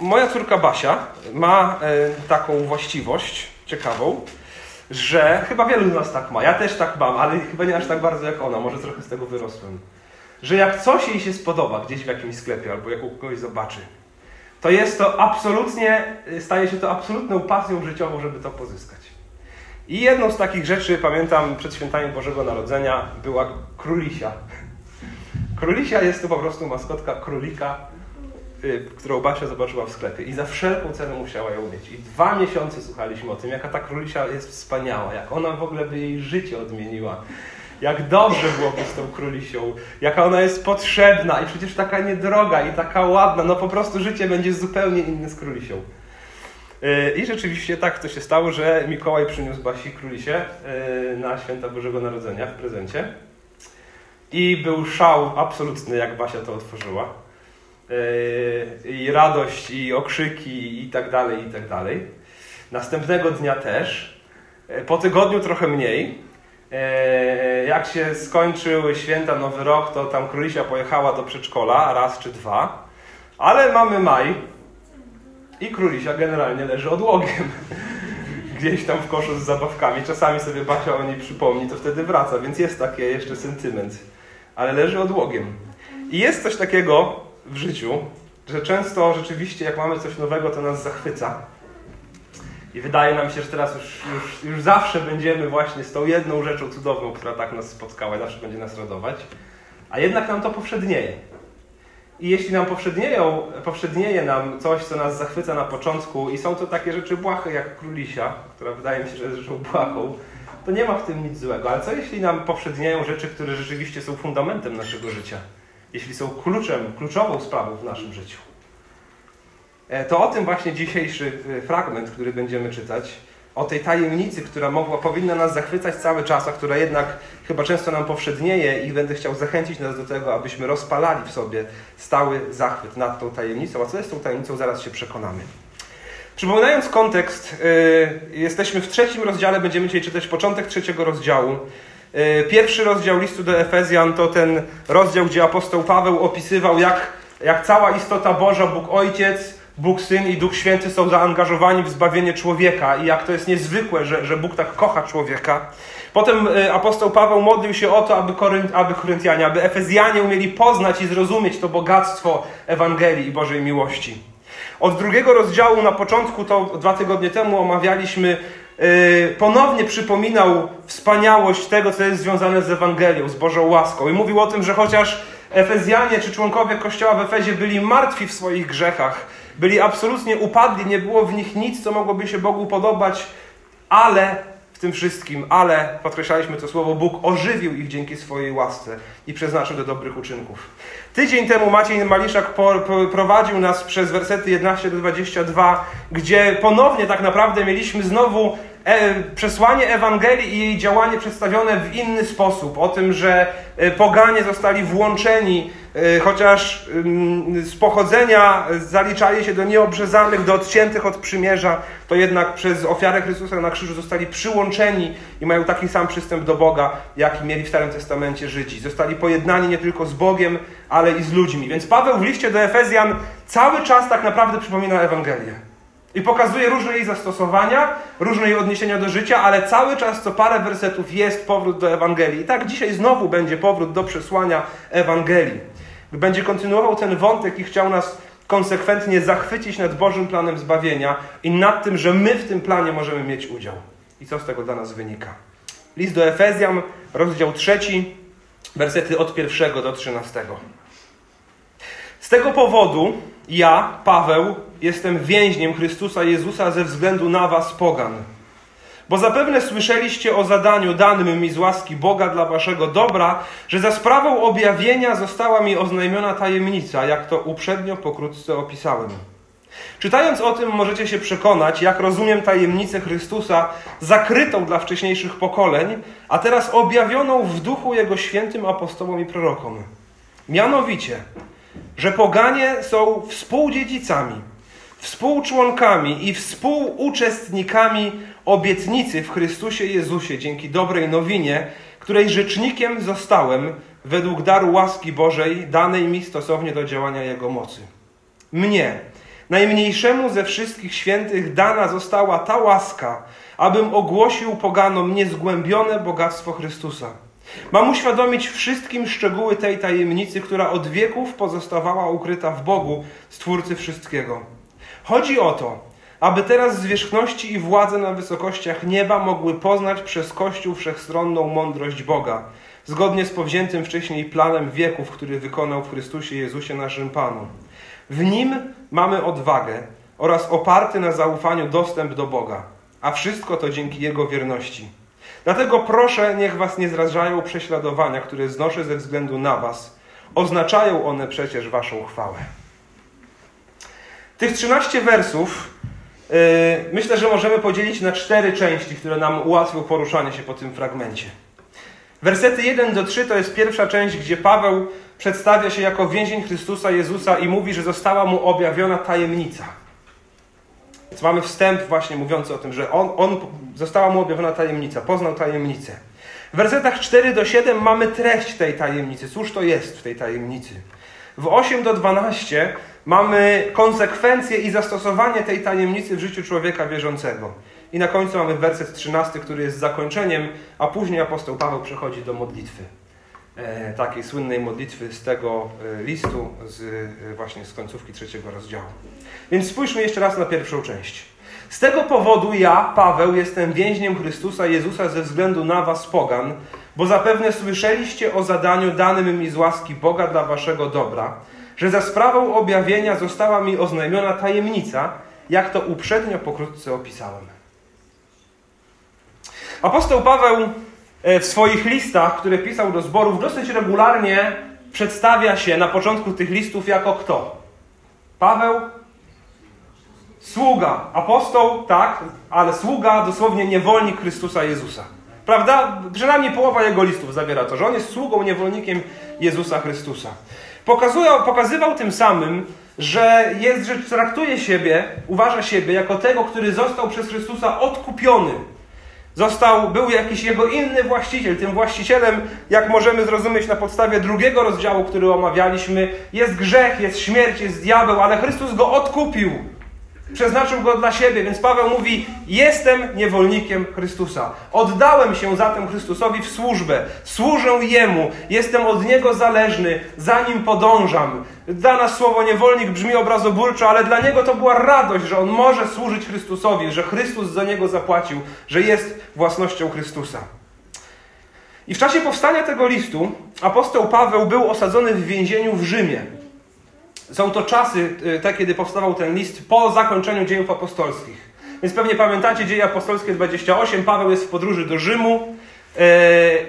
moja córka Basia ma e, taką właściwość ciekawą, że chyba wielu z nas tak ma. Ja też tak mam, ale chyba nie aż tak bardzo jak ona. Może trochę z tego wyrosłem. Że jak coś jej się spodoba gdzieś w jakimś sklepie albo jak u kogoś zobaczy, to jest to absolutnie, staje się to absolutną pasją życiową, żeby to pozyskać. I jedną z takich rzeczy, pamiętam, przed świętami Bożego Narodzenia była królisia. Królisia jest to po prostu maskotka królika, którą Basia zobaczyła w sklepie i za wszelką cenę musiała ją mieć. I dwa miesiące słuchaliśmy o tym, jaka ta królisia jest wspaniała, jak ona w ogóle by jej życie odmieniła. Jak dobrze byłoby z tą królisią, jaka ona jest potrzebna i przecież taka niedroga i taka ładna, no po prostu życie będzie zupełnie inne z królisią. Y, I rzeczywiście tak to się stało, że Mikołaj przyniósł Basi królisię y, na święta Bożego Narodzenia w prezencie. I był szał absolutny, jak Basia to otworzyła. Y, I radość, i okrzyki, i tak dalej, i tak dalej. Następnego dnia też. Po tygodniu trochę mniej. Jak się skończyły święta, Nowy Rok, to tam królisia pojechała do przedszkola raz czy dwa. Ale mamy maj, i królisia generalnie leży odłogiem. Gdzieś tam w koszu z zabawkami. Czasami sobie Basia o niej przypomni, to wtedy wraca, więc jest taki jeszcze sentyment. Ale leży odłogiem. I jest coś takiego w życiu, że często rzeczywiście jak mamy coś nowego, to nas zachwyca. I wydaje nam się, że teraz już, już, już zawsze będziemy właśnie z tą jedną rzeczą cudowną, która tak nas spotkała, zawsze będzie nas radować. A jednak nam to powszednieje. I jeśli nam powszednieje nam coś, co nas zachwyca na początku i są to takie rzeczy błahe jak królisia, która wydaje mi się, że jest rzeczą błahą, to nie ma w tym nic złego. Ale co jeśli nam powszednieją rzeczy, które rzeczywiście są fundamentem naszego życia? Jeśli są kluczem, kluczową sprawą w naszym życiu? E, to o tym właśnie dzisiejszy e, fragment, który będziemy czytać, o tej tajemnicy, która mogła, powinna nas zachwycać cały czas, a która jednak chyba często nam powszednieje i będę chciał zachęcić nas do tego, abyśmy rozpalali w sobie stały zachwyt nad tą tajemnicą. A co jest tą tajemnicą, zaraz się przekonamy. Przypominając kontekst, yy, jesteśmy w trzecim rozdziale, będziemy dzisiaj czytać początek trzeciego rozdziału. Yy, pierwszy rozdział listu do Efezjan to ten rozdział, gdzie apostoł Paweł opisywał, jak, jak cała istota Boża, Bóg Ojciec, Bóg Syn i Duch Święty są zaangażowani w zbawienie człowieka i jak to jest niezwykłe, że, że Bóg tak kocha człowieka. Potem y, apostoł Paweł modlił się o to, aby, Korynt, aby Koryntianie, aby Efezjanie umieli poznać i zrozumieć to bogactwo Ewangelii i Bożej miłości. Od drugiego rozdziału na początku, to dwa tygodnie temu omawialiśmy, ponownie przypominał wspaniałość tego, co jest związane z Ewangelią, z Bożą łaską. I mówił o tym, że chociaż Efezjanie czy członkowie Kościoła w Efezie byli martwi w swoich grzechach, byli absolutnie upadli, nie było w nich nic, co mogłoby się Bogu podobać, ale tym wszystkim, ale podkreślaliśmy to słowo, Bóg ożywił ich dzięki swojej łasce i przeznaczył do dobrych uczynków. Tydzień temu Maciej Maliszak prowadził nas przez wersety 11 do 22, gdzie ponownie tak naprawdę mieliśmy znowu przesłanie Ewangelii i jej działanie przedstawione w inny sposób. O tym, że e, poganie zostali włączeni, e, chociaż z pochodzenia zaliczali się do nieobrzezanych, do odciętych od przymierza, to jednak przez ofiarę Chrystusa na krzyżu zostali przyłączeni i mają taki sam przystęp do Boga, jaki mieli w Starym Testamencie Żydzi. Zostali pojednani nie tylko z Bogiem, ale i z ludźmi. Więc Paweł w liście do Efezjan cały czas tak naprawdę przypomina Ewangelię. I pokazuje różne jej zastosowania, różne jej odniesienia do życia, ale cały czas co parę wersetów jest powrót do Ewangelii. I tak dzisiaj znowu będzie powrót do przesłania Ewangelii. Będzie kontynuował ten wątek i chciał nas konsekwentnie zachwycić nad Bożym planem zbawienia i nad tym, że my w tym planie możemy mieć udział. I co z tego dla nas wynika? List do Efezjan, rozdział trzeci, wersety od pierwszego do trzynastego. Z tego powodu ja, Paweł, jestem więźniem Chrystusa Jezusa ze względu na was, pogan. Bo zapewne słyszeliście o zadaniu danym mi z łaski Boga dla waszego dobra, że za sprawą objawienia została mi oznajmiona tajemnica, jak to uprzednio pokrótce opisałem. Czytając o tym, możecie się przekonać, jak rozumiem tajemnicę Chrystusa, zakrytą dla wcześniejszych pokoleń, a teraz objawioną w duchu Jego świętym apostołom i prorokom. Mianowicie, że poganie są współdziedzicami, współczłonkami i współuczestnikami obietnicy w Chrystusie Jezusie dzięki dobrej nowinie, której rzecznikiem zostałem według daru łaski Bożej danej mi stosownie do działania Jego mocy. Mnie, Najmniejszemu ze wszystkich świętych dana została ta łaska, abym ogłosił poganom niezgłębione bogactwo Chrystusa. Mam uświadomić wszystkim szczegóły tej tajemnicy, która od wieków pozostawała ukryta w Bogu, Stwórcy wszystkiego. Chodzi o to, aby teraz zwierzchności i władze na wysokościach nieba mogły poznać przez Kościół wszechstronną mądrość Boga, zgodnie z powziętym wcześniej planem wieków, który wykonał w Chrystusie Jezusie naszym Panu. W Nim mamy odwagę oraz oparty na zaufaniu dostęp do Boga, a wszystko to dzięki Jego wierności. Dlatego proszę, niech was nie zrażają prześladowania, które znoszę ze względu na was. Oznaczają one przecież waszą chwałę. Tych 13 wersów yy, myślę, że możemy podzielić na cztery części, które nam ułatwią poruszanie się po tym fragmencie. Wersety 1 do 3 to jest pierwsza część, gdzie Paweł przedstawia się jako więzień Chrystusa Jezusa i mówi, że została mu objawiona tajemnica. Więc mamy wstęp właśnie mówiący o tym, że on, on została mu objawiona tajemnica, poznał tajemnicę. W wersetach 4 do 7 mamy treść tej tajemnicy. Cóż to jest w tej tajemnicy? W 8 do 12 mamy konsekwencje i zastosowanie tej tajemnicy w życiu człowieka wierzącego. I na końcu mamy werset 13, który jest zakończeniem, a później apostoł Paweł przechodzi do modlitwy. E, takiej słynnej modlitwy z tego e, listu, z, e, właśnie z końcówki trzeciego rozdziału. Więc spójrzmy jeszcze raz na pierwszą część. Z tego powodu ja, Paweł, jestem więźniem Chrystusa Jezusa ze względu na was, pogan, bo zapewne słyszeliście o zadaniu danym mi z łaski Boga dla waszego dobra, że za sprawą objawienia została mi oznajmiona tajemnica, jak to uprzednio pokrótce opisałem. Apostoł Paweł E, w swoich listach, które pisał do zborów, dosyć regularnie przedstawia się na początku tych listów jako kto? Paweł? Sługa. Apostoł, tak, ale sługa, dosłownie niewolnik Chrystusa Jezusa. Prawda? Przynajmniej połowa jego listów zawiera to, że on jest sługą, niewolnikiem Jezusa Chrystusa. Pokazują, pokazywał tym samym, że, jest, że traktuje siebie, uważa siebie jako tego, który został przez Chrystusa odkupiony Został, był jakiś jego inny właściciel. Tym właścicielem, jak możemy zrozumieć na podstawie drugiego rozdziału, który omawialiśmy, jest grzech, jest śmierć, jest diabeł, ale Chrystus go odkupił. Przeznaczył go dla siebie, więc Paweł mówi: Jestem niewolnikiem Chrystusa. Oddałem się zatem Chrystusowi w służbę. Służę Jemu. Jestem od Niego zależny. Za Nim podążam. Dla nas słowo niewolnik brzmi obrazoburczo, ale dla niego to była radość, że on może służyć Chrystusowi, że Chrystus za niego zapłacił, że jest własnością Chrystusa. I w czasie powstania tego listu apostoł Paweł był osadzony w więzieniu w Rzymie. Są to czasy, y, te, kiedy powstawał ten list po zakończeniu dziejów apostolskich. Więc pewnie pamiętacie dzieje apostolskie 28. Paweł jest w podróży do Rzymu y,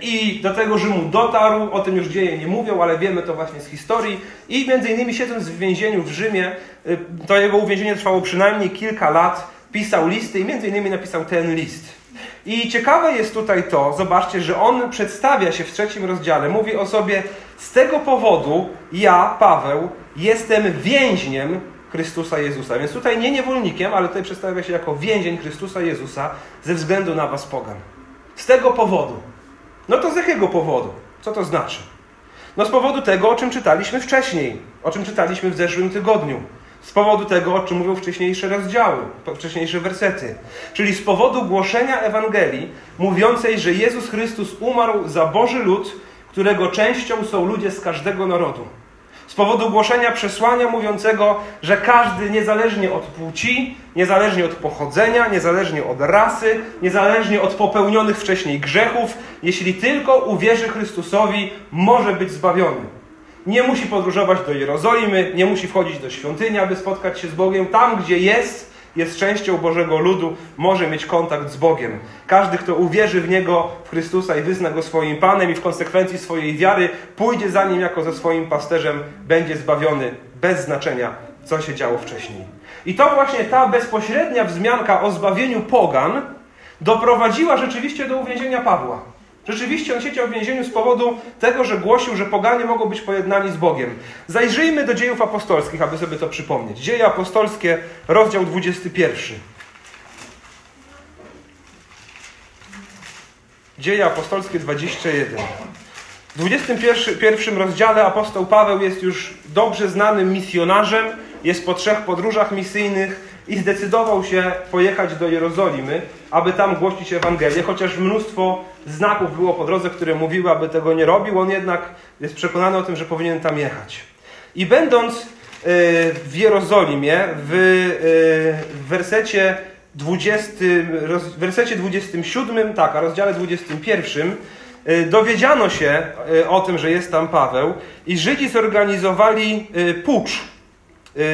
i do tego Rzymu dotarł. O tym już dzieje nie mówią, ale wiemy to właśnie z historii. I między innymi siedząc w więzieniu w Rzymie, y, to jego uwięzienie trwało przynajmniej kilka lat, pisał listy i między innymi napisał ten list. I ciekawe jest tutaj to, zobaczcie, że on przedstawia się w trzecim rozdziale, mówi o sobie, z tego powodu ja, Paweł, jestem więźniem Chrystusa Jezusa. Więc tutaj nie niewolnikiem, ale tutaj przedstawia się jako więzień Chrystusa Jezusa ze względu na was pogan. Z tego powodu. No to z jakiego powodu? Co to znaczy? No z powodu tego, o czym czytaliśmy wcześniej, o czym czytaliśmy w zeszłym tygodniu. Z powodu tego, o czym mówią wcześniejsze rozdziały, wcześniejsze wersety. Czyli z powodu głoszenia Ewangelii, mówiącej, że Jezus Chrystus umarł za Boży lud, którego częścią są ludzie z każdego narodu. Z powodu głoszenia przesłania mówiącego, że każdy, niezależnie od płci, niezależnie od pochodzenia, niezależnie od rasy, niezależnie od popełnionych wcześniej grzechów, jeśli tylko uwierzy Chrystusowi, może być zbawiony. Nie musi podróżować do Jerozolimy, nie musi wchodzić do świątyni, aby spotkać się z Bogiem. Tam, gdzie jest, jest częścią Bożego ludu, może mieć kontakt z Bogiem. Każdy, kto uwierzy w Niego, w Chrystusa i wyzna Go swoim Panem i w konsekwencji swojej wiary pójdzie za Nim jako ze swoim pasterzem, będzie zbawiony bez znaczenia, co się działo wcześniej. I to właśnie ta bezpośrednia wzmianka o zbawieniu pogan doprowadziła rzeczywiście do uwięzienia Pawła. Rzeczywiście on siedział w więzieniu z powodu tego, że głosił, że poganie mogą być pojednani z Bogiem. Zajrzyjmy do dziejów apostolskich, aby sobie to przypomnieć. Dzieje apostolskie, rozdział 21. Dzieje apostolskie 21. W 21 rozdziale apostoł Paweł jest już dobrze znanym misjonarzem, jest po trzech podróżach misyjnych i zdecydował się pojechać do Jerozolimy, aby tam głosić Ewangelię, chociaż mnóstwo znaków było po drodze, które mówiły, aby tego nie robił, on jednak jest przekonany o tym, że powinien tam jechać. I będąc e, w Jerozolimie, w, e, wersecie 20, w wersecie 27, tak, a rozdziale 21, e, dowiedziano się o tym, że jest tam Paweł i Żydzi zorganizowali pucz,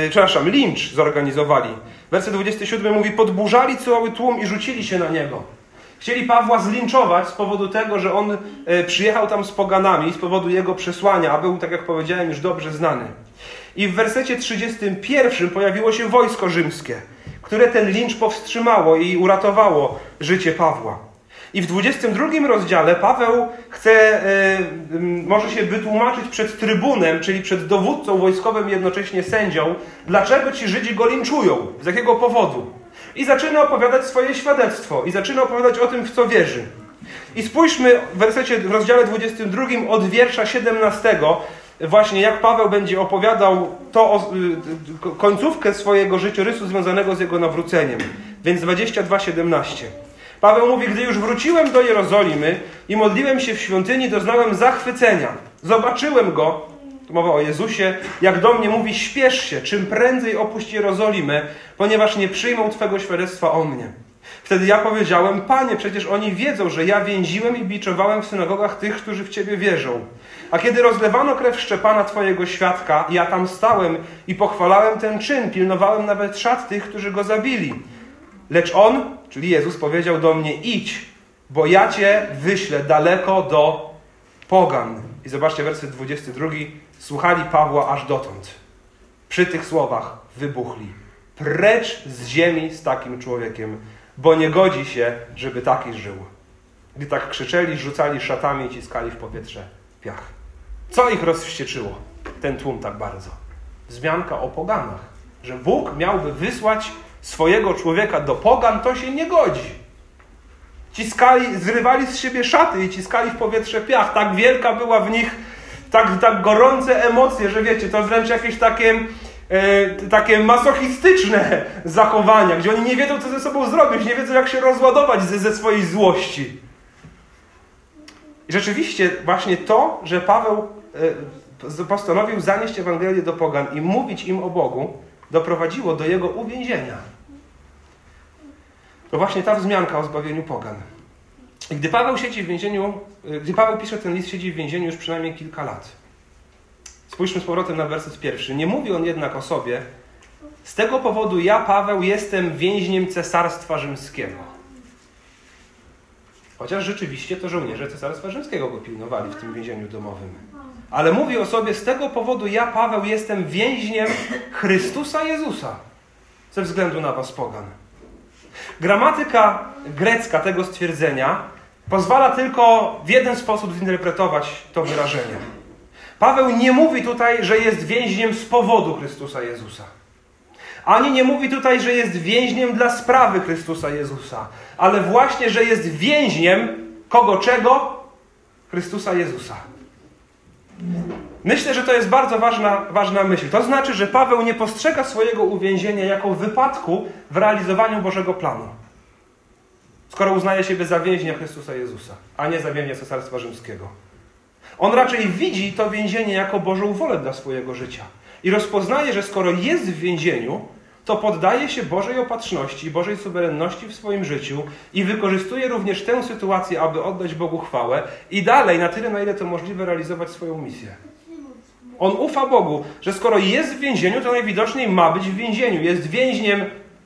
przepraszam, lincz zorganizowali. Werset 27 mówi, podburzali cały tłum i rzucili się na niego. Chcieli Pawła zlinczować z powodu tego, że on e, przyjechał tam z poganami, z powodu jego przesłania, a był, tak jak powiedziałem, już dobrze znany. I w wersecie 31 pojawiło się wojsko rzymskie, które ten lincz powstrzymało i uratowało życie Pawła. I w 22 rozdziale Paweł chce, yy, może się wytłumaczyć przed trybunem, czyli przed dowódcą wojskowym, jednocześnie sędzią, dlaczego ci Żydzi go linczują, z jakiego powodu. I zaczyna opowiadać swoje świadectwo i zaczyna opowiadać o tym, w co wierzy. I spójrzmy w wersecie, w rozdziale 22 od wiersza 17, właśnie jak Paweł będzie opowiadał to końcówkę swojego życiorysu związanego z jego nawróceniem. Więc 22:17. Paweł mówi, gdy już wróciłem do Jerozolimy i modliłem się w świątyni, doznałem zachwycenia. Zobaczyłem go, tu mowa o Jezusie, jak do mnie mówi, śpiesz się, czym prędzej opuść Jerozolimę, ponieważ nie przyjmą Twego świadectwa o mnie. Wtedy ja powiedziałem, Panie, przecież oni wiedzą, że ja więziłem i biczowałem w synagogach tych, którzy w Ciebie wierzą. A kiedy rozlewano krew Szczepana, Twojego świadka, ja tam stałem i pochwalałem ten czyn, pilnowałem nawet szat tych, którzy go zabili. Lecz on, czyli Jezus, powiedział do mnie: Idź, bo ja cię wyślę daleko do pogan. I zobaczcie werset 22. Słuchali Pawła aż dotąd. Przy tych słowach wybuchli. Precz z ziemi z takim człowiekiem, bo nie godzi się, żeby taki żył. Gdy tak krzyczeli, rzucali szatami i ciskali w powietrze piach. Co ich rozwścieczyło? Ten tłum tak bardzo. Wzmianka o poganach. Że Bóg miałby wysłać swojego człowieka do pogan, to się nie godzi. Ciskali, zrywali z siebie szaty i ciskali w powietrze piach. Tak wielka była w nich, tak, tak gorące emocje, że wiecie, to wręcz jakieś takie, e, takie masochistyczne zachowania, gdzie oni nie wiedzą, co ze sobą zrobić, nie wiedzą, jak się rozładować ze, ze swojej złości. I rzeczywiście właśnie to, że Paweł e, postanowił zanieść Ewangelię do pogan i mówić im o Bogu, doprowadziło do jego uwięzienia. To właśnie ta wzmianka o zbawieniu pogan. I gdy Paweł siedzi w więzieniu, y, gdy Paweł pisze ten list, siedzi w więzieniu już przynajmniej kilka lat. Spójrzmy z powrotem na werset pierwszy. Nie mówi on jednak o sobie. Z tego powodu ja, Paweł, jestem więźniem cesarstwa rzymskiego. Chociaż rzeczywiście to żołnierze cesarstwa rzymskiego go pilnowali w tym więzieniu domowym. Ale mówi o sobie, z tego powodu ja, Paweł, jestem więźniem Chrystusa Jezusa. Ze względu na was pogan. Gramatyka grecka tego stwierdzenia pozwala tylko w jeden sposób zinterpretować to wyrażenie. Paweł nie mówi tutaj, że jest więźniem z powodu Chrystusa Jezusa. Ani nie mówi tutaj, że jest więźniem dla sprawy Chrystusa Jezusa, ale właśnie, że jest więźniem kogo czego? Chrystusa Jezusa. Myślę, że to jest bardzo ważna, ważna myśl. To znaczy, że Paweł nie postrzega swojego uwięzienia jako wypadku w realizowaniu Bożego planu. Skoro uznaje siebie za więźnia Chrystusa Jezusa, a nie za więźnia Cesarstwa Rzymskiego. On raczej widzi to więzienie jako Bożą wolę dla swojego życia. I rozpoznaje, że skoro jest w więzieniu, to poddaje się Bożej opatrzności, Bożej suwerenności w swoim życiu i wykorzystuje również tę sytuację, aby oddać Bogu chwałę i dalej, na tyle, na ile to możliwe, realizować swoją misję. On ufa Bogu, że skoro jest w więzieniu, to najwidoczniej ma być w więzieniu. Jest więźniem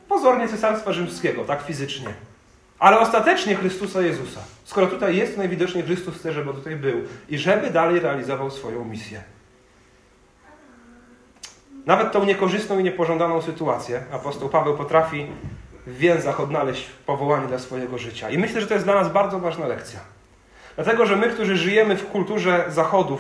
pozornie Cesarstwa Rzymskiego, tak fizycznie. Ale ostatecznie Chrystusa Jezusa. Skoro tutaj jest, to najwidoczniej Chrystus chce, żeby tutaj był i żeby dalej realizował swoją misję. Nawet tą niekorzystną i niepożądaną sytuację apostoł Paweł potrafi w więzach odnaleźć powołanie dla swojego życia. I myślę, że to jest dla nas bardzo ważna lekcja. Dlatego, że my, którzy żyjemy w kulturze zachodu,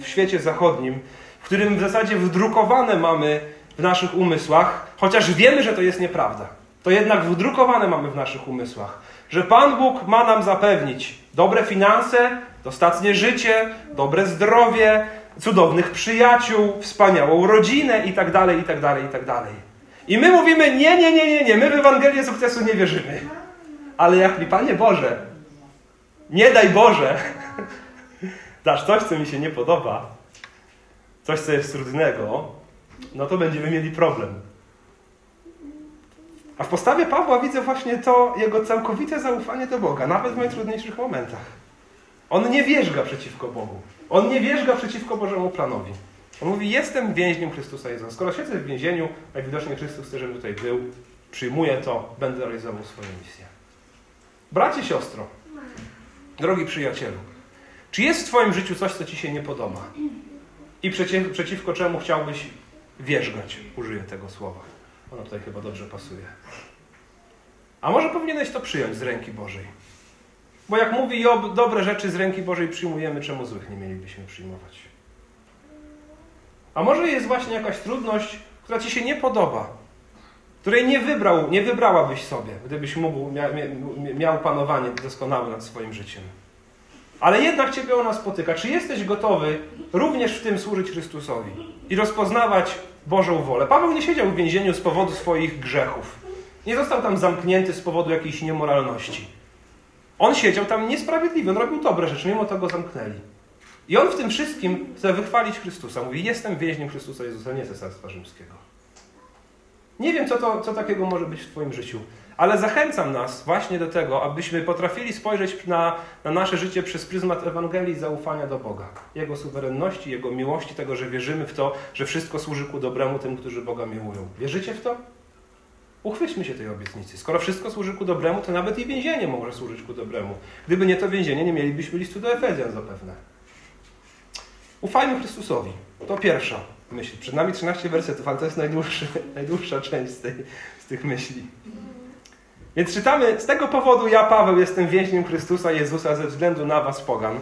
w, świecie zachodnim, w którym w zasadzie wdrukowane mamy w naszych umysłach, chociaż wiemy, że to jest nieprawda, to jednak wdrukowane mamy w naszych umysłach, że Pan Bóg ma nam zapewnić dobre finanse, dostatnie życie, dobre zdrowie, cudownych przyjaciół, wspaniałą rodzinę i tak dalej, i tak dalej, i tak dalej. I my mówimy, nie, nie, nie, nie, nie, my w Ewangelię sukcesu nie wierzymy. Ale jak mi, Panie Boże, nie daj Boże, dasz coś, co mi się nie podoba, coś, co jest trudnego, no to będziemy mieli problem. A w postawie Pawła widzę właśnie to jego całkowite zaufanie do Boga, nawet w najtrudniejszych momentach. On nie wierzga przeciwko Bogu. On nie wierzga przeciwko Bożemu planowi. On mówi, jestem więźniem Chrystusa Jezusa. Skoro siedzę w więzieniu, najwidoczniej Chrystus chce, żebym tutaj był, przyjmuję to, będę realizował swoją misję. Bracie, siostro, drogi przyjacielu, czy jest w Twoim życiu coś, co Ci się nie podoba? I przeciw, przeciwko czemu chciałbyś wierzgać? Użyję tego słowa. Ono tutaj chyba dobrze pasuje. A może powinieneś to przyjąć z ręki Bożej? Bo jak mówi Job, dobre rzeczy z ręki Bożej przyjmujemy, czemu złych nie mielibyśmy przyjmować? A może jest właśnie jakaś trudność, która Ci się nie podoba, której nie wybrał, nie wybrałabyś sobie, gdybyś mógł, mia, miał panowanie doskonałe nad swoim życiem. Ale jednak Ciebie ona spotyka. Czy jesteś gotowy również w tym służyć Chrystusowi i rozpoznawać Bożą wolę? Paweł nie siedział w więzieniu z powodu swoich grzechów. Nie został tam zamknięty z powodu jakiejś niemoralności. On siedział tam niesprawiedliwy, on robił dobre rzeczy, mimo to go zamknęli. I on w tym wszystkim chce wychwalić Chrystusa. Mówi, jestem więźniem Chrystusa Jezusa, nie Cesarstwa Rzymskiego. Nie wiem, co, to, co takiego może być w Twoim życiu, ale zachęcam nas właśnie do tego, abyśmy potrafili spojrzeć na, na nasze życie przez pryzmat Ewangelii zaufania do Boga. Jego suwerenności, Jego miłości, tego, że wierzymy w to, że wszystko służy ku dobremu tym, którzy Boga miłują. Wierzycie w to? Uchwyćmy się tej obietnicy. Skoro wszystko służy ku dobremu, to nawet i więzienie może służyć ku dobremu. Gdyby nie to więzienie, nie mielibyśmy listu do Efezjan zapewne. Ufajmy Chrystusowi. To pierwsza myśl. Przed nami 13 wersetów, ale to jest najdłuższa część z, tej, z tych myśli. Więc czytamy, z tego powodu ja, Paweł, jestem więźniem Chrystusa Jezusa ze względu na was, pogan,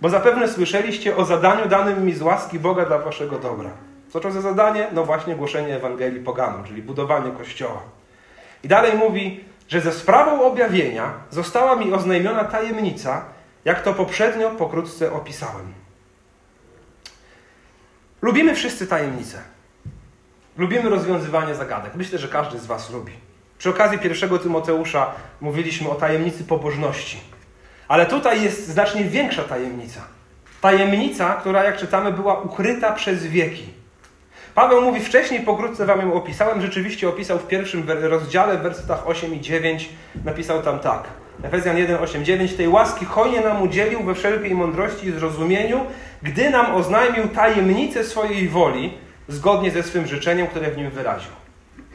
bo zapewne słyszeliście o zadaniu danym mi z łaski Boga dla waszego dobra. Co to za zadanie? No właśnie głoszenie Ewangelii poganom, czyli budowanie Kościoła. I dalej mówi, że ze sprawą objawienia została mi oznajmiona tajemnica, jak to poprzednio pokrótce opisałem. Lubimy wszyscy tajemnice. Lubimy rozwiązywanie zagadek. Myślę, że każdy z Was lubi. Przy okazji pierwszego Tymoteusza mówiliśmy o tajemnicy pobożności. Ale tutaj jest znacznie większa tajemnica. Tajemnica, która, jak czytamy, była ukryta przez wieki. Paweł mówi wcześniej, pokrótce Wam ją opisałem, rzeczywiście opisał w pierwszym rozdziale, w wersetach 8 i 9, napisał tam tak. Efezjan 1, 8, 9. Tej łaski hojnie nam udzielił we wszelkiej mądrości i zrozumieniu, gdy nam oznajmił tajemnicę swojej woli, zgodnie ze swym życzeniem, które w nim wyraził.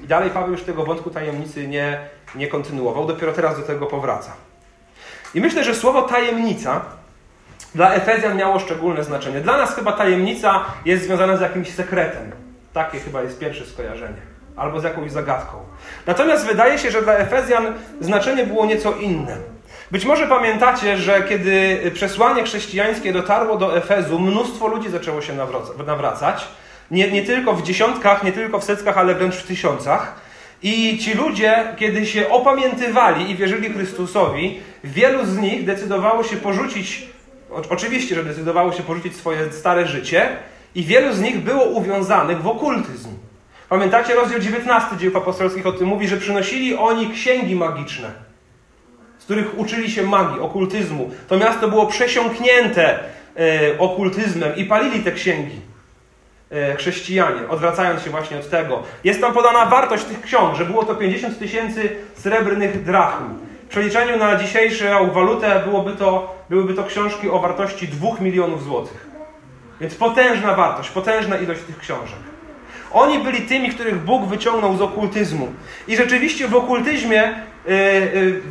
I dalej Paweł już tego wątku tajemnicy nie, nie kontynuował, dopiero teraz do tego powraca. I myślę, że słowo tajemnica dla Efezjan miało szczególne znaczenie. Dla nas chyba tajemnica jest związana z jakimś sekretem. Takie chyba jest pierwsze skojarzenie. Albo z jakąś zagadką. Natomiast wydaje się, że dla Efezjan znaczenie było nieco inne. Być może pamiętacie, że kiedy przesłanie chrześcijańskie dotarło do Efezu, mnóstwo ludzi zaczęło się nawracać. Nie, nie tylko w dziesiątkach, nie tylko w setkach, ale wręcz w tysiącach. I ci ludzie, kiedy się opamiętywali i wierzyli Chrystusowi, wielu z nich decydowało się porzucić, oczywiście, że decydowało się porzucić swoje stare życie, i wielu z nich było uwiązanych w okultyzm. Pamiętacie rozdział 19 dzieł apostolskich o tym mówi, że przynosili oni księgi magiczne, z których uczyli się magii, okultyzmu. To miasto było przesiąknięte e, okultyzmem i palili te księgi e, chrześcijanie, odwracając się właśnie od tego. Jest tam podana wartość tych ksiąg, że było to 50 tysięcy srebrnych drachm. W przeliczeniu na dzisiejszą walutę byłoby to, byłyby to książki o wartości 2 milionów złotych. Więc potężna wartość, potężna ilość tych książek. Oni byli tymi, których Bóg wyciągnął z okultyzmu. I rzeczywiście w okultyzmie, yy, yy,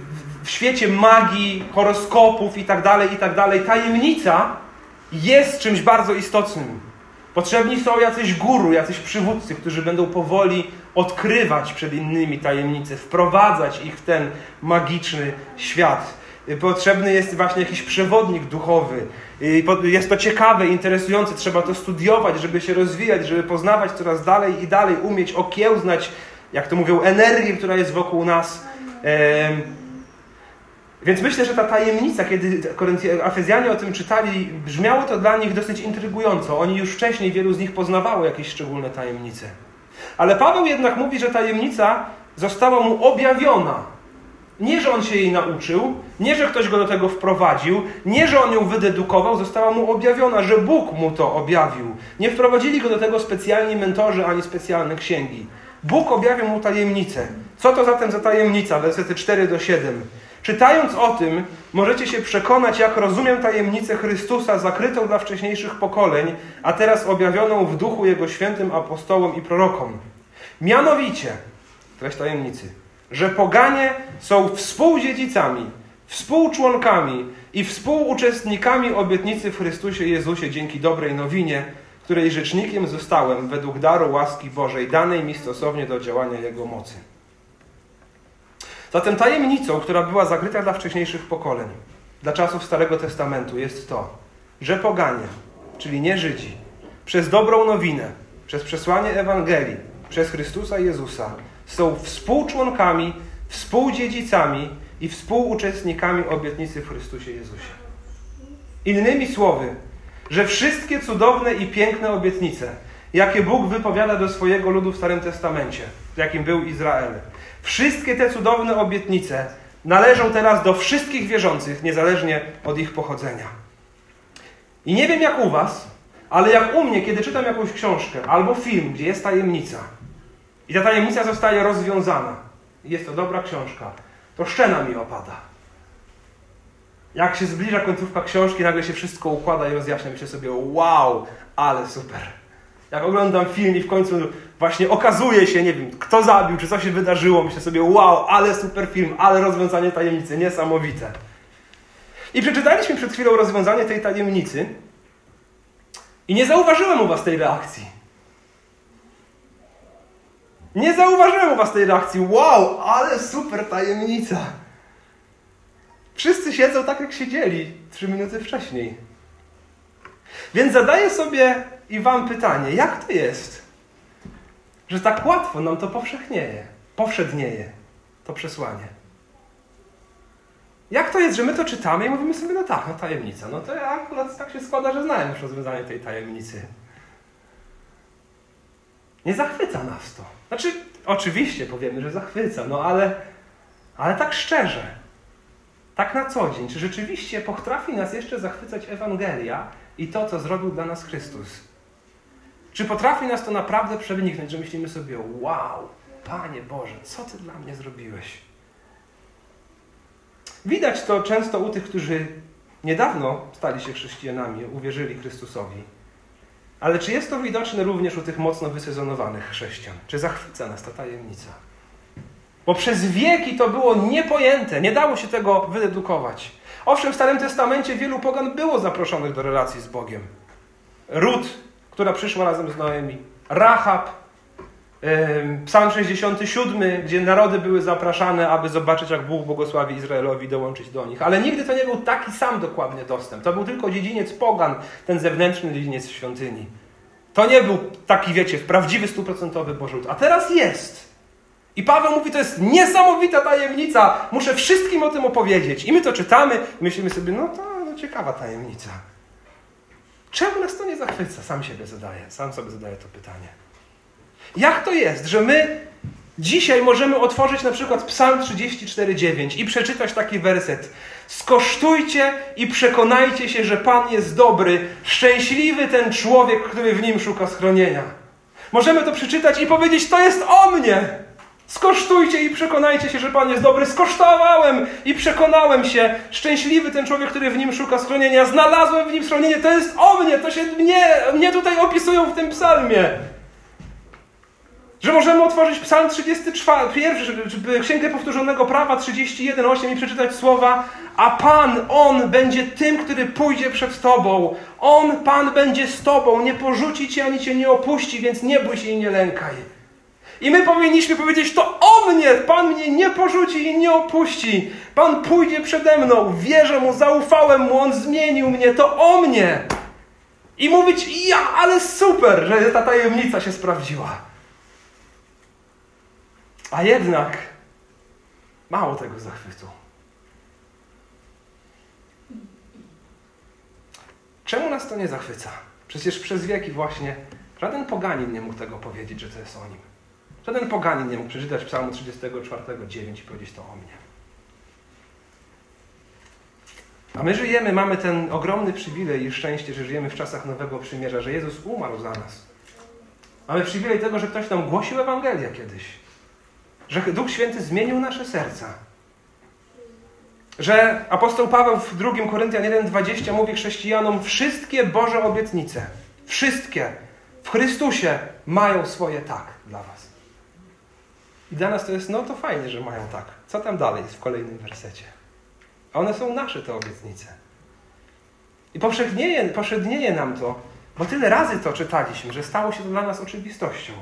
w świecie magii, horoskopów i tak dalej, i tak tajemnica jest czymś bardzo istotnym. Potrzebni są jacyś guru, jacyś przywódcy, którzy będą powoli odkrywać przed innymi tajemnice, wprowadzać ich w ten magiczny świat. Potrzebny jest właśnie jakiś przewodnik duchowy. Jest to ciekawe, interesujące, trzeba to studiować, żeby się rozwijać, żeby poznawać coraz dalej i dalej, umieć okiełznać, jak to mówią, energię, która jest wokół nas. Więc myślę, że ta tajemnica, kiedy Afezjanie o tym czytali, brzmiało to dla nich dosyć intrygująco. Oni już wcześniej, wielu z nich poznawało jakieś szczególne tajemnice. Ale Paweł jednak mówi, że tajemnica została mu objawiona. Nie, że on się jej nauczył, nie, że ktoś go do tego wprowadził, nie, że on ją wydedukował, została mu objawiona, że Bóg mu to objawił. Nie wprowadzili go do tego specjalni mentorzy ani specjalne księgi. Bóg objawił mu tajemnicę. Co to zatem za tajemnica? Wersety 4 do 7. Czytając o tym, możecie się przekonać, jak rozumiem tajemnicę Chrystusa zakrytą dla wcześniejszych pokoleń, a teraz objawioną w duchu Jego świętym apostołom i prorokom. Mianowicie, treść tajemnicy, że poganie są współdziedzicami, współczłonkami i współuczestnikami obietnicy w Chrystusie Jezusie dzięki dobrej nowinie, której rzecznikiem zostałem według daru łaski Bożej, danej mi stosownie do działania Jego mocy. Zatem tajemnicą, która była zakryta dla wcześniejszych pokoleń, dla czasów Starego Testamentu, jest to, że poganie, czyli nie Żydzi, przez dobrą nowinę, przez przesłanie Ewangelii, przez Chrystusa Jezusa, są współczłonkami, współdziedzicami i współuczestnikami obietnicy w Chrystusie Jezusie. Innymi słowy, że wszystkie cudowne i piękne obietnice, jakie Bóg wypowiada do swojego ludu w Starym Testamencie, jakim był Izrael, wszystkie te cudowne obietnice należą teraz do wszystkich wierzących, niezależnie od ich pochodzenia. I nie wiem jak u Was, ale jak u mnie, kiedy czytam jakąś książkę albo film, gdzie jest tajemnica, i ta tajemnica zostaje rozwiązana, jest to dobra książka, to szczena mi opada. Jak się zbliża końcówka książki, nagle się wszystko układa i rozjaśnia. Myślę sobie, wow, ale super. Jak oglądam film i w końcu właśnie okazuje się, nie wiem, kto zabił, czy co się wydarzyło, myślę sobie, wow, ale super film, ale rozwiązanie tajemnicy, niesamowite. I przeczytaliśmy przed chwilą rozwiązanie tej tajemnicy i nie zauważyłem u Was tej reakcji. Nie zauważyłem u Was tej reakcji. Wow, ale super tajemnica. Wszyscy siedzą tak, jak siedzieli trzy minuty wcześniej. Więc zadaję sobie i Wam pytanie, jak to jest, że tak łatwo nam to powszechnieje, powszednieje, to przesłanie. Jak to jest, że my to czytamy i mówimy sobie, no tak, no tajemnica. No to ja akurat tak się składa, że znałem już rozwiązanie tej tajemnicy. Nie zachwyca nas to. Znaczy, oczywiście powiemy, że zachwyca, no ale, ale tak szczerze, tak na co dzień, czy rzeczywiście potrafi nas jeszcze zachwycać Ewangelia i to, co zrobił dla nas Chrystus? Czy potrafi nas to naprawdę przeniknąć, że myślimy sobie, wow, Panie Boże, co Ty dla mnie zrobiłeś? Widać to często u tych, którzy niedawno stali się chrześcijanami, uwierzyli Chrystusowi. Ale czy jest to widoczne również u tych mocno wysezonowanych chrześcijan? Czy zachwyca nas ta tajemnica? Bo przez wieki to było niepojęte, nie dało się tego wyedukować. Owszem, w Starym Testamencie wielu pogan było zaproszonych do relacji z Bogiem. Rut, która przyszła razem z Noemi, Rahab, Psalm 67, gdzie narody były zapraszane, aby zobaczyć, jak Bóg błogosławi Izraelowi dołączyć do nich. Ale nigdy to nie był taki sam dokładnie dostęp. To był tylko dziedziniec pogan, ten zewnętrzny dziedziniec świątyni. To nie był taki, wiecie, prawdziwy, stuprocentowy Boży A teraz jest. I Paweł mówi, to jest niesamowita tajemnica. Muszę wszystkim o tym opowiedzieć. I my to czytamy i myślimy sobie, no to no, ciekawa tajemnica. Czemu nas to nie zachwyca? Sam siebie zadaję. Sam sobie zadaję to pytanie. Jak to jest, że my dzisiaj możemy otworzyć na przykład Psalm 34:9 i przeczytać taki werset: Skosztujcie i przekonajcie się, że Pan jest dobry, szczęśliwy ten człowiek, który w nim szuka schronienia. Możemy to przeczytać i powiedzieć: To jest o mnie. Skosztujcie i przekonajcie się, że Pan jest dobry. Skosztowałem i przekonałem się. Szczęśliwy ten człowiek, który w nim szuka schronienia. Znalazłem w nim schronienie. To jest o mnie. To się mnie, mnie tutaj opisują w tym psalmie. Że możemy otworzyć Psalm 34, pierwszy, Księgę Powtórzonego Prawa 31:8 i przeczytać słowa A Pan, On będzie tym, który pójdzie przed Tobą. On, Pan, będzie z Tobą. Nie porzuci Cię ani Cię nie opuści, więc nie bój się i nie lękaj. I my powinniśmy powiedzieć, to o mnie! Pan mnie nie porzuci i nie opuści. Pan pójdzie przede mną. Wierzę Mu, zaufałem Mu, On zmienił mnie. To o mnie. I mówić, ja, ale super, że ta tajemnica się sprawdziła. A jednak mało tego zachwytu. Czemu nas to nie zachwyca? Przecież przez wieki właśnie żaden poganin nie mógł tego powiedzieć, że to jest o nim. Żaden poganin nie mógł przeczytać psalmu 34, 9 i powiedzieć to o mnie. A my żyjemy, mamy ten ogromny przywilej i szczęście, że żyjemy w czasach Nowego Przymierza, że Jezus umarł za nas. Mamy przywilej tego, że ktoś nam głosił Ewangelię kiedyś. Że Duch Święty zmienił nasze serca. Że apostoł Paweł w 2 Koryntian 1,20 mówi chrześcijanom wszystkie Boże obietnice, wszystkie w Chrystusie mają swoje tak dla was. I dla nas to jest, no to fajnie, że mają tak. Co tam dalej jest w kolejnym wersecie? A one są nasze, te obietnice. I powszednieje, powszednieje nam to, bo tyle razy to czytaliśmy, że stało się to dla nas oczywistością.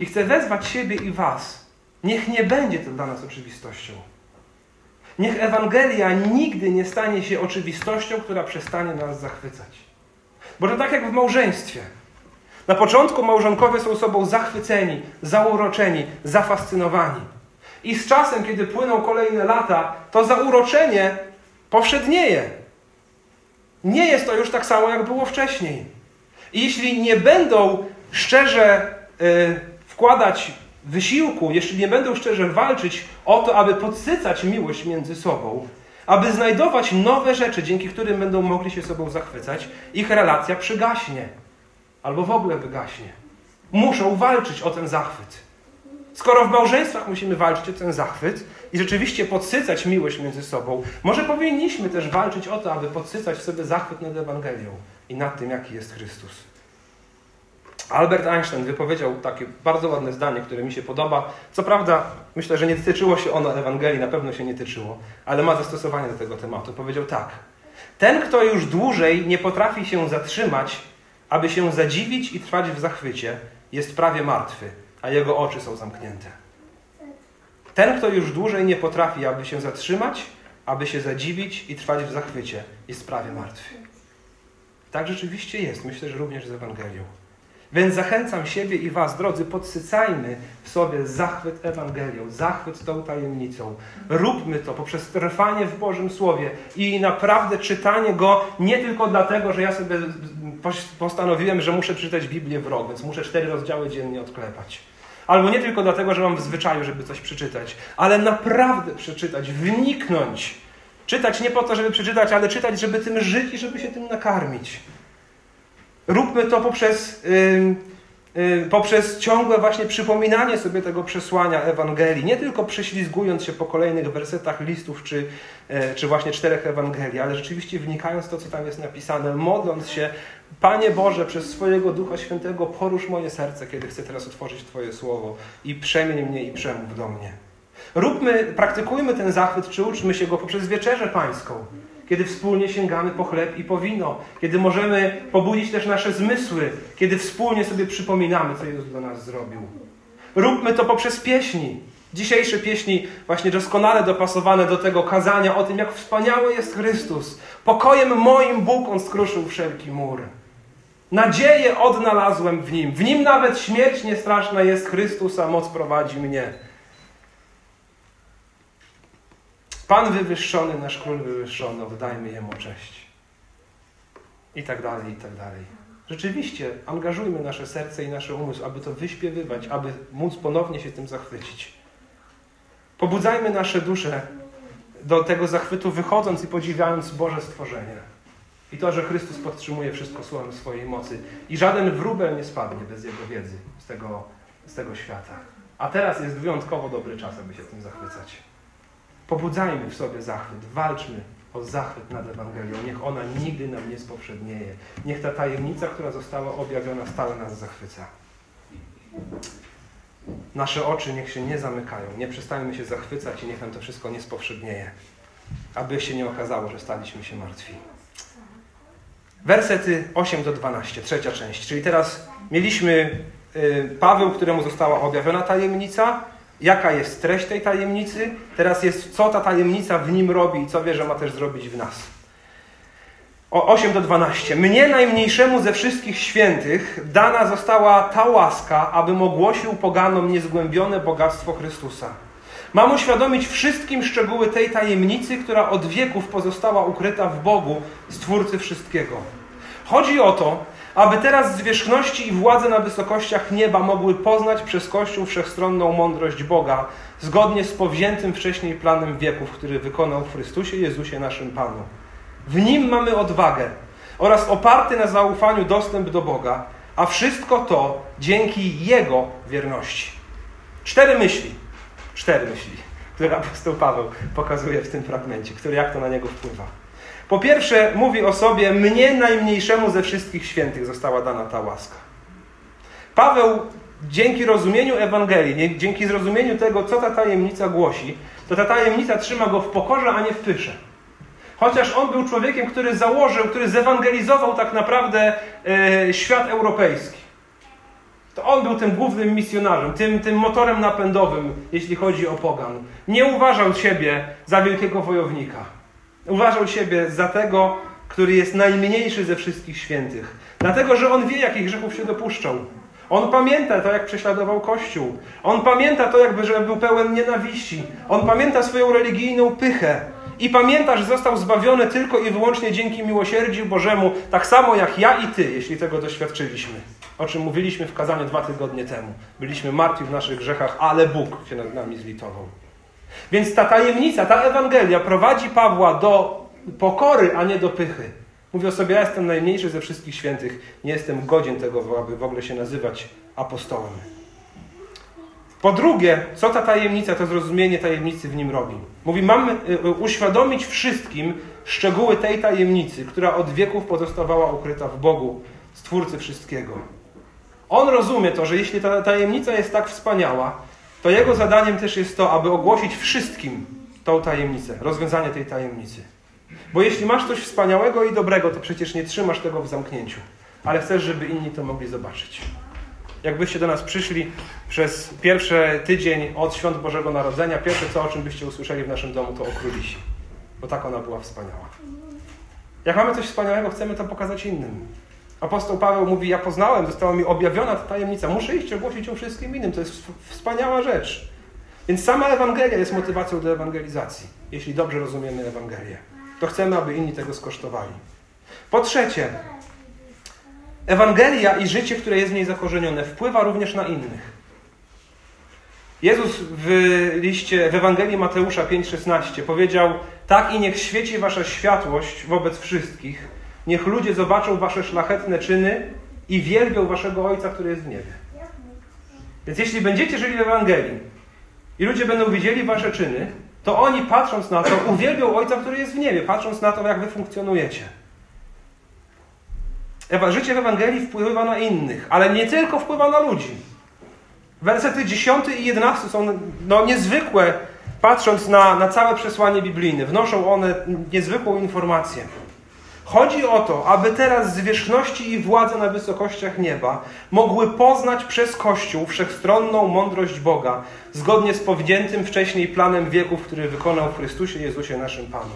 I chcę wezwać siebie i Was. Niech nie będzie to dla nas oczywistością. Niech Ewangelia nigdy nie stanie się oczywistością, która przestanie nas zachwycać. Bo to tak jak w małżeństwie. Na początku małżonkowie są sobą zachwyceni, zauroczeni, zafascynowani. I z czasem, kiedy płyną kolejne lata, to zauroczenie powszednieje. Nie jest to już tak samo, jak było wcześniej. I jeśli nie będą szczerze y, wkładać wysiłku, jeśli nie będą szczerze walczyć o to, aby podsycać miłość między sobą, aby znajdować nowe rzeczy, dzięki którym będą mogli się sobą zachwycać, ich relacja przygaśnie albo w ogóle wygaśnie. Muszą walczyć o ten zachwyt. Skoro w małżeństwach musimy walczyć o ten zachwyt i rzeczywiście podsycać miłość między sobą, może powinniśmy też walczyć o to, aby podsycać w sobie zachwyt nad Ewangelią i nad tym, jaki jest Chrystus. Albert Einstein wypowiedział takie bardzo ładne zdanie, które mi się podoba. Co prawda, myślę, że nie tyczyło się ono Ewangelii, na pewno się nie tyczyło, ale ma zastosowanie do tego tematu. Powiedział tak: Ten, kto już dłużej nie potrafi się zatrzymać, aby się zadziwić i trwać w zachwycie, jest prawie martwy a jego oczy są zamknięte. Ten, kto już dłużej nie potrafi, aby się zatrzymać, aby się zadziwić i trwać w zachwycie, jest prawie martwy. Tak rzeczywiście jest, myślę, że również z Ewangelią. Więc zachęcam siebie i Was, drodzy, podsycajmy w sobie zachwyt Ewangelią, zachwyt tą tajemnicą. Róbmy to poprzez trwanie w Bożym Słowie i naprawdę czytanie Go nie tylko dlatego, że ja sobie postanowiłem, że muszę czytać Biblię w rok, więc muszę cztery rozdziały dziennie odklepać. Albo nie tylko dlatego, że mam w zwyczaju, żeby coś przeczytać, ale naprawdę przeczytać, wniknąć. Czytać nie po to, żeby przeczytać, ale czytać, żeby tym żyć i żeby się tym nakarmić. Róbmy to poprzez, poprzez ciągłe właśnie przypominanie sobie tego przesłania Ewangelii. Nie tylko prześlizgując się po kolejnych wersetach listów czy, yy, czy właśnie czterech Ewangelii, ale rzeczywiście wnikając w to, co tam jest napisane, modląc się, Panie Boże, przez swojego Ducha Świętego porusz moje serce, kiedy chcę teraz otworzyć Twoje Słowo i przemień mnie i przemów do mnie. Róbmy, praktykujmy ten zachwyt, czy uczmy się go poprzez wieczerzę pańską kiedy wspólnie sięgamy po chleb i po wino, kiedy możemy pobudzić też nasze zmysły, kiedy wspólnie sobie przypominamy, co Jezus dla nas zrobił. Róbmy to poprzez pieśni. Dzisiejsze pieśni właśnie doskonale dopasowane do tego kazania o tym, jak wspaniały jest Chrystus. Pokojem moim Bóg On skruszył wszelki mur. Nadzieję odnalazłem w Nim. W Nim nawet śmierć niestraszna jest Chrystus, a moc prowadzi mnie. Pan wywyższony, nasz król wywyższony, oddajmy Jemu cześć. I tak dalej, i tak dalej. Rzeczywiście, angażujmy nasze serce i nasze umysł, aby to wyśpiewywać, aby móc ponownie się tym zachwycić. Pobudzajmy nasze dusze do tego zachwytu, wychodząc i podziwiając Boże stworzenie. I to, że Chrystus podtrzymuje wszystko słowem swojej mocy. I żaden wróbel nie spadnie bez Jego wiedzy z tego, z tego świata. A teraz jest wyjątkowo dobry czas, aby się tym zachwycać. Pobudzajmy w sobie zachwyt, walczmy o zachwyt nad Ewangelią. Niech ona nigdy nam nie spowszednieje. Niech ta tajemnica, która została objawiona, stale nas zachwyca. Nasze oczy niech się nie zamykają, nie przestajemy się zachwycać i niech nam to wszystko nie spowszednieje. Aby się nie okazało, że staliśmy się martwi. Wersety 8 do 12, trzecia część. Czyli teraz mieliśmy y, Paweł, któremu została objawiona tajemnica, jaka jest treść tej tajemnicy, teraz jest, co ta tajemnica w nim robi i co wie, że ma też zrobić w nas. O 8 do 12. Mnie najmniejszemu ze wszystkich świętych dana została ta łaska, abym ogłosił poganom niezgłębione bogactwo Chrystusa. Mam uświadomić wszystkim szczegóły tej tajemnicy, która od wieków pozostała ukryta w Bogu, Stwórcy wszystkiego. Chodzi o to, aby teraz zwierzchności i władze na wysokościach nieba mogły poznać przez Kościół wszechstronną mądrość Boga, zgodnie z powziętym wcześniej planem wieków, który wykonał w Chrystusie Jezusie naszym Panu. W Nim mamy odwagę oraz oparty na zaufaniu dostęp do Boga, a wszystko to dzięki Jego wierności. Cztery myśli, cztery myśli, które apostoł Paweł pokazuje w tym fragmencie, który jak to na niego wpływa. Po pierwsze, mówi o sobie, mnie najmniejszemu ze wszystkich świętych została dana ta łaska. Paweł dzięki rozumieniu Ewangelii, dzięki zrozumieniu tego, co ta tajemnica głosi, to ta tajemnica trzyma go w pokorze, a nie w pysze. Chociaż on był człowiekiem, który założył, który zewangelizował tak naprawdę e, świat europejski. To on był tym głównym misjonarzem, tym, tym motorem napędowym, jeśli chodzi o pogan. Nie uważał siebie za wielkiego wojownika. Uważał siebie za tego, który jest najmniejszy ze wszystkich świętych. Dlatego, że on wie, jakich grzechów się dopuszczał. On pamięta to, jak prześladował Kościół. On pamięta to, jakby, że był pełen nienawiści. On pamięta swoją religijną pychę. I pamięta, że został zbawiony tylko i wyłącznie dzięki miłosierdziu Bożemu, tak samo jak ja i Ty, jeśli tego doświadczyliśmy. O czym mówiliśmy w kazaniu dwa tygodnie temu. Byliśmy martwi w naszych grzechach, ale Bóg się nad nami zlitował. Więc ta tajemnica, ta Ewangelia prowadzi Pawła do pokory, a nie do pychy. Mówi o sobie, ja jestem najmniejszy ze wszystkich świętych, nie jestem godzien tego, aby w ogóle się nazywać apostołem. Po drugie, co ta tajemnica, to zrozumienie tajemnicy w nim robi? Mówi, mamy y, uświadomić wszystkim szczegóły tej tajemnicy, która od wieków pozostawała ukryta w Bogu, Stwórcy wszystkiego. On rozumie to, że jeśli ta tajemnica jest tak wspaniała, to jego zadaniem też jest to, aby ogłosić wszystkim tą tajemnicę, rozwiązanie tej tajemnicy. Bo jeśli masz coś wspaniałego i dobrego, to przecież nie trzymasz tego w zamknięciu, ale chcesz, żeby inni to mogli zobaczyć. Jakbyście do nas przyszli przez pierwszy tydzień od świąt Bożego Narodzenia, pierwsze co, o czym byście usłyszeli w naszym domu, to o królisi. Bo tak ona była wspaniała. Jak mamy coś wspaniałego, chcemy to pokazać innym. Apostoł Paweł mówi, ja poznałem, została mi objawiona ta tajemnica, muszę iść ogłosić ją wszystkim innym. To jest wspaniała rzecz. Więc sama Ewangelia jest motywacją do ewangelizacji, jeśli dobrze rozumiemy Ewangelię. To chcemy, aby inni tego skosztowali. Po trzecie, Ewangelia i życie, które jest w niej zakorzenione, wpływa również na innych. Jezus w liście, w Ewangelii Mateusza 5,16 powiedział: Tak i niech świeci wasza światłość wobec wszystkich, niech ludzie zobaczą wasze szlachetne czyny i wielbią waszego Ojca, który jest w niebie. Więc jeśli będziecie żyli w Ewangelii i ludzie będą widzieli wasze czyny, to oni patrząc na to uwielbią Ojca, który jest w niebie, patrząc na to, jak wy funkcjonujecie. Życie w Ewangelii wpływa na innych, ale nie tylko wpływa na ludzi. Wersety 10 i 11 są no, niezwykłe, patrząc na, na całe przesłanie biblijne. Wnoszą one niezwykłą informację. Chodzi o to, aby teraz zwierzchności i władze na wysokościach nieba mogły poznać przez Kościół wszechstronną mądrość Boga, zgodnie z powziętym wcześniej planem wieków, który wykonał w Chrystusie Jezusie naszym Panu.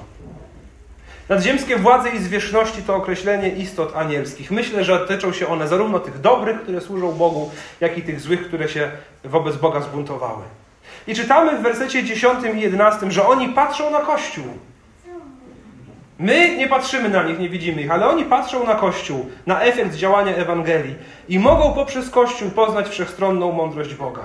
Nadziemskie władze i zwierzchności to określenie istot anielskich. Myślę, że dotyczą się one zarówno tych dobrych, które służą Bogu, jak i tych złych, które się wobec Boga zbuntowały. I czytamy w wersecie 10 i 11, że oni patrzą na Kościół. My nie patrzymy na nich, nie widzimy ich, ale oni patrzą na Kościół, na efekt działania Ewangelii i mogą poprzez Kościół poznać wszechstronną mądrość Boga.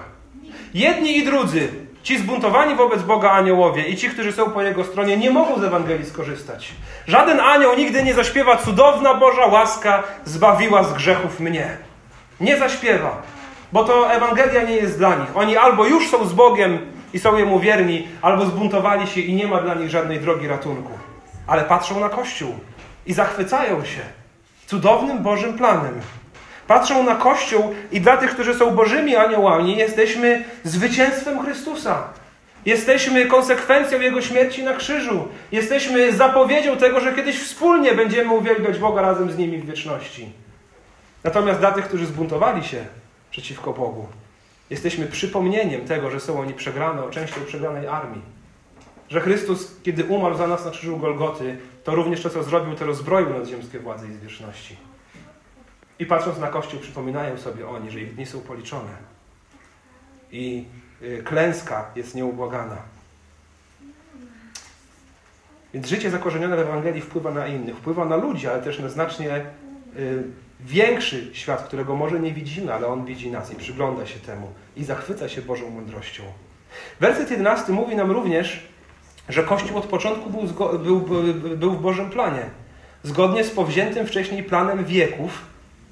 Jedni i drudzy Ci zbuntowani wobec Boga aniołowie i ci, którzy są po Jego stronie, nie mogą z Ewangelii skorzystać. Żaden anioł nigdy nie zaśpiewa cudowna Boża łaska zbawiła z grzechów mnie. Nie zaśpiewa, bo to Ewangelia nie jest dla nich. Oni albo już są z Bogiem i są Jemu wierni, albo zbuntowali się i nie ma dla nich żadnej drogi ratunku. Ale patrzą na Kościół i zachwycają się cudownym Bożym planem patrzą na Kościół i dla tych, którzy są Bożymi aniołami, jesteśmy zwycięstwem Chrystusa. Jesteśmy konsekwencją Jego śmierci na krzyżu. Jesteśmy zapowiedzią tego, że kiedyś wspólnie będziemy uwielbiać Boga razem z nimi w wieczności. Natomiast dla tych, którzy zbuntowali się przeciwko Bogu, jesteśmy przypomnieniem tego, że są oni przegraną, częścią przegranej armii. Że Chrystus, kiedy umarł za nas na krzyżu Golgoty, to również to, co zrobił, to rozbroił nadziemskie władze i zwierzchności. I patrząc na Kościół, przypominają sobie oni, że ich dni są policzone. I y, klęska jest nieubłagana. Więc życie zakorzenione w Ewangelii wpływa na innych, wpływa na ludzi, ale też na znacznie y, większy świat, którego może nie widzimy, ale on widzi nas i przygląda się temu i zachwyca się Bożą mądrością. Werset 11 mówi nam również, że Kościół od początku był, był, był w Bożym planie. Zgodnie z powziętym wcześniej planem wieków,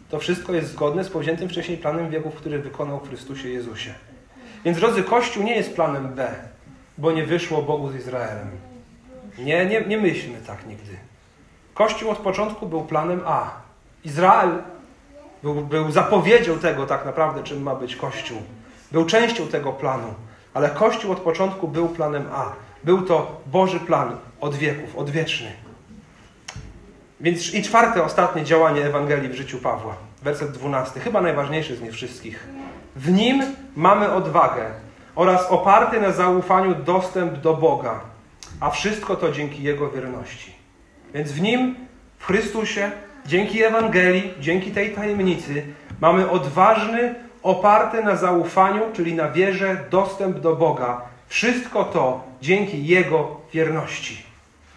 to wszystko jest zgodne z powziętym wcześniej planem wieków, który wykonał w Chrystusie Jezusie. Więc drodzy, Kościół nie jest planem B, bo nie wyszło Bogu z Izraelem. Nie, nie, nie myślmy tak nigdy. Kościół od początku był planem A. Izrael był, był zapowiedzią tego tak naprawdę, czym ma być Kościół. Był częścią tego planu. Ale Kościół od początku był planem A. Był to Boży plan od wieków, odwieczny. Więc i czwarte, ostatnie działanie Ewangelii w życiu Pawła. Werset dwunasty, chyba najważniejszy z nich wszystkich. W nim mamy odwagę oraz oparty na zaufaniu dostęp do Boga, a wszystko to dzięki Jego wierności. Więc w nim, w Chrystusie, dzięki Ewangelii, dzięki tej tajemnicy, mamy odważny, oparty na zaufaniu, czyli na wierze, dostęp do Boga. Wszystko to dzięki Jego wierności.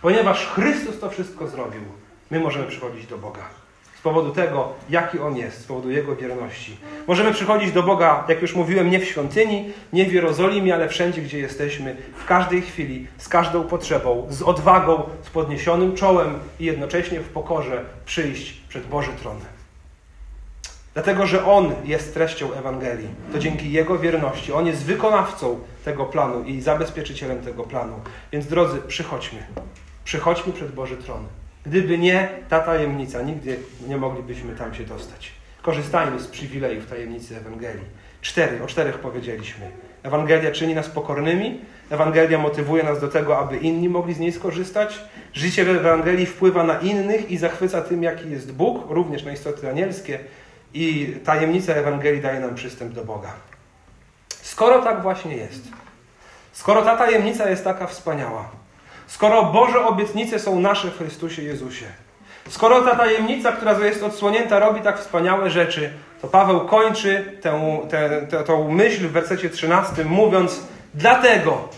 Ponieważ Chrystus to wszystko zrobił, my możemy przychodzić do Boga. Z powodu tego, jaki On jest, z powodu Jego wierności. Możemy przychodzić do Boga, jak już mówiłem, nie w świątyni, nie w Jerozolimie, ale wszędzie, gdzie jesteśmy, w każdej chwili, z każdą potrzebą, z odwagą, z podniesionym czołem i jednocześnie w pokorze przyjść przed Boży Tron. Dlatego, że On jest treścią Ewangelii. To dzięki Jego wierności. On jest wykonawcą tego planu i zabezpieczycielem tego planu. Więc drodzy, przychodźmy. Przychodźmy przed Boży Tron. Gdyby nie ta tajemnica, nigdy nie moglibyśmy tam się dostać. Korzystajmy z przywilejów tajemnicy Ewangelii. Cztery, o czterech powiedzieliśmy. Ewangelia czyni nas pokornymi, Ewangelia motywuje nas do tego, aby inni mogli z niej skorzystać. Życie w Ewangelii wpływa na innych i zachwyca tym, jaki jest Bóg, również na istoty anielskie. I tajemnica Ewangelii daje nam przystęp do Boga. Skoro tak właśnie jest, skoro ta tajemnica jest taka wspaniała, skoro Boże obietnice są nasze w Chrystusie Jezusie, skoro ta tajemnica, która jest odsłonięta, robi tak wspaniałe rzeczy, to Paweł kończy tę, tę, tę, tę myśl w wersecie 13, mówiąc: Dlatego,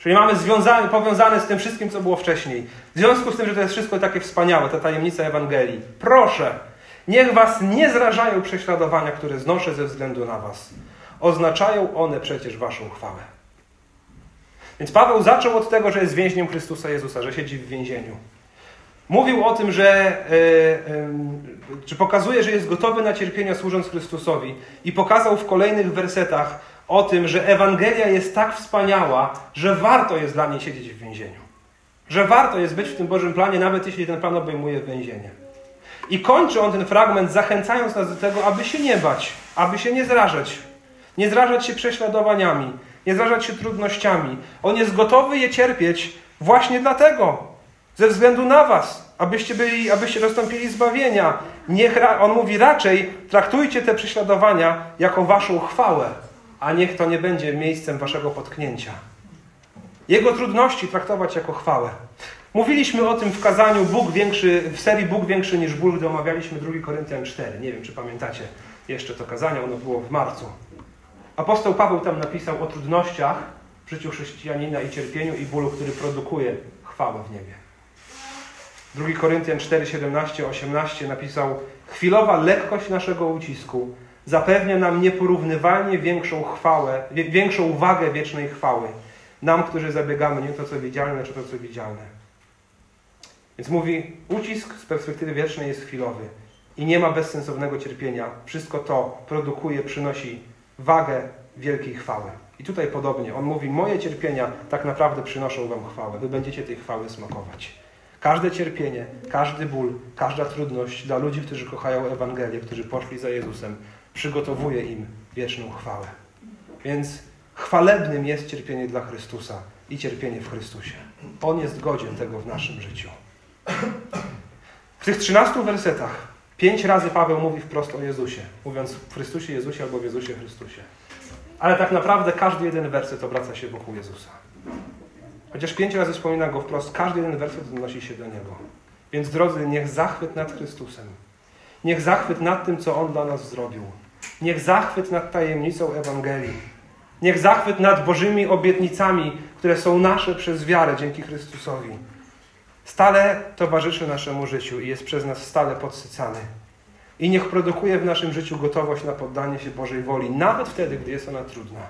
czyli mamy związane, powiązane z tym wszystkim, co było wcześniej, w związku z tym, że to jest wszystko takie wspaniałe, ta tajemnica Ewangelii, proszę, niech was nie zrażają prześladowania, które znoszę ze względu na was. Oznaczają one przecież waszą chwałę. Więc Paweł zaczął od tego, że jest więźniem Chrystusa Jezusa, że siedzi w więzieniu. Mówił o tym, że czy pokazuje, że jest gotowy na cierpienia służąc Chrystusowi i pokazał w kolejnych wersetach o tym, że Ewangelia jest tak wspaniała, że warto jest dla niej siedzieć w więzieniu. Że warto jest być w tym Bożym planie, nawet jeśli ten plan obejmuje więzienie. I kończy on ten fragment, zachęcając nas do tego, aby się nie bać, aby się nie zrażać. Nie zrażać się prześladowaniami, nie zrażać się trudnościami. On jest gotowy je cierpieć właśnie dlatego, ze względu na was, abyście byli, abyście dostąpili zbawienia. Niech, on mówi raczej, traktujcie te prześladowania jako waszą chwałę, a niech to nie będzie miejscem waszego potknięcia. Jego trudności traktować jako chwałę. Mówiliśmy o tym w kazaniu Bóg większy, w serii Bóg większy niż ból, gdy omawialiśmy 2 Koryntian 4. Nie wiem, czy pamiętacie jeszcze to kazanie, ono było w marcu. Apostoł Paweł tam napisał o trudnościach w życiu chrześcijanina i cierpieniu i bólu, który produkuje chwałę w niebie. 2 Koryntian 4, 17, 18 napisał Chwilowa lekkość naszego ucisku zapewnia nam nieporównywalnie większą chwałę, większą wagę wiecznej chwały. Nam, którzy zabiegamy nie to, co widzialne, lecz to, co widzialne. Więc mówi, ucisk z perspektywy wiecznej jest chwilowy i nie ma bezsensownego cierpienia. Wszystko to produkuje, przynosi wagę wielkiej chwały. I tutaj podobnie. On mówi, moje cierpienia tak naprawdę przynoszą wam chwałę. Wy będziecie tej chwały smakować. Każde cierpienie, każdy ból, każda trudność dla ludzi, którzy kochają Ewangelię, którzy poszli za Jezusem, przygotowuje im wieczną chwałę. Więc chwalebnym jest cierpienie dla Chrystusa i cierpienie w Chrystusie. On jest godzien tego w naszym życiu. W tych 13 wersetach pięć razy Paweł mówi wprost o Jezusie, mówiąc w Chrystusie Jezusie albo w Jezusie Chrystusie. Ale tak naprawdę każdy jeden werset obraca się wokół Jezusa. Chociaż pięć razy wspomina go wprost, każdy jeden werset odnosi się do Niego. Więc drodzy, niech zachwyt nad Chrystusem, niech zachwyt nad tym, co On dla nas zrobił, niech zachwyt nad tajemnicą Ewangelii Niech zachwyt nad Bożymi obietnicami, które są nasze przez wiarę dzięki Chrystusowi, stale towarzyszy naszemu życiu i jest przez nas stale podsycany. I niech produkuje w naszym życiu gotowość na poddanie się Bożej woli, nawet wtedy, gdy jest ona trudna.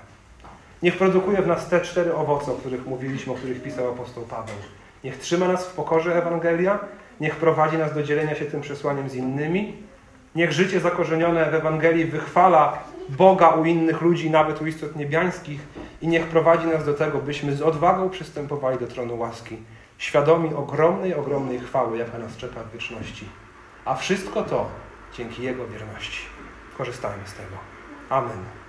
Niech produkuje w nas te cztery owoce, o których mówiliśmy, o których pisał apostoł Paweł. Niech trzyma nas w pokorze Ewangelia, niech prowadzi nas do dzielenia się tym przesłaniem z innymi, niech życie zakorzenione w Ewangelii wychwala Boga u innych ludzi, nawet u istot niebiańskich i niech prowadzi nas do tego, byśmy z odwagą przystępowali do tronu łaski, świadomi ogromnej, ogromnej chwały, jaka nas czeka w wieczności. A wszystko to dzięki Jego wierności. Korzystajmy z tego. Amen.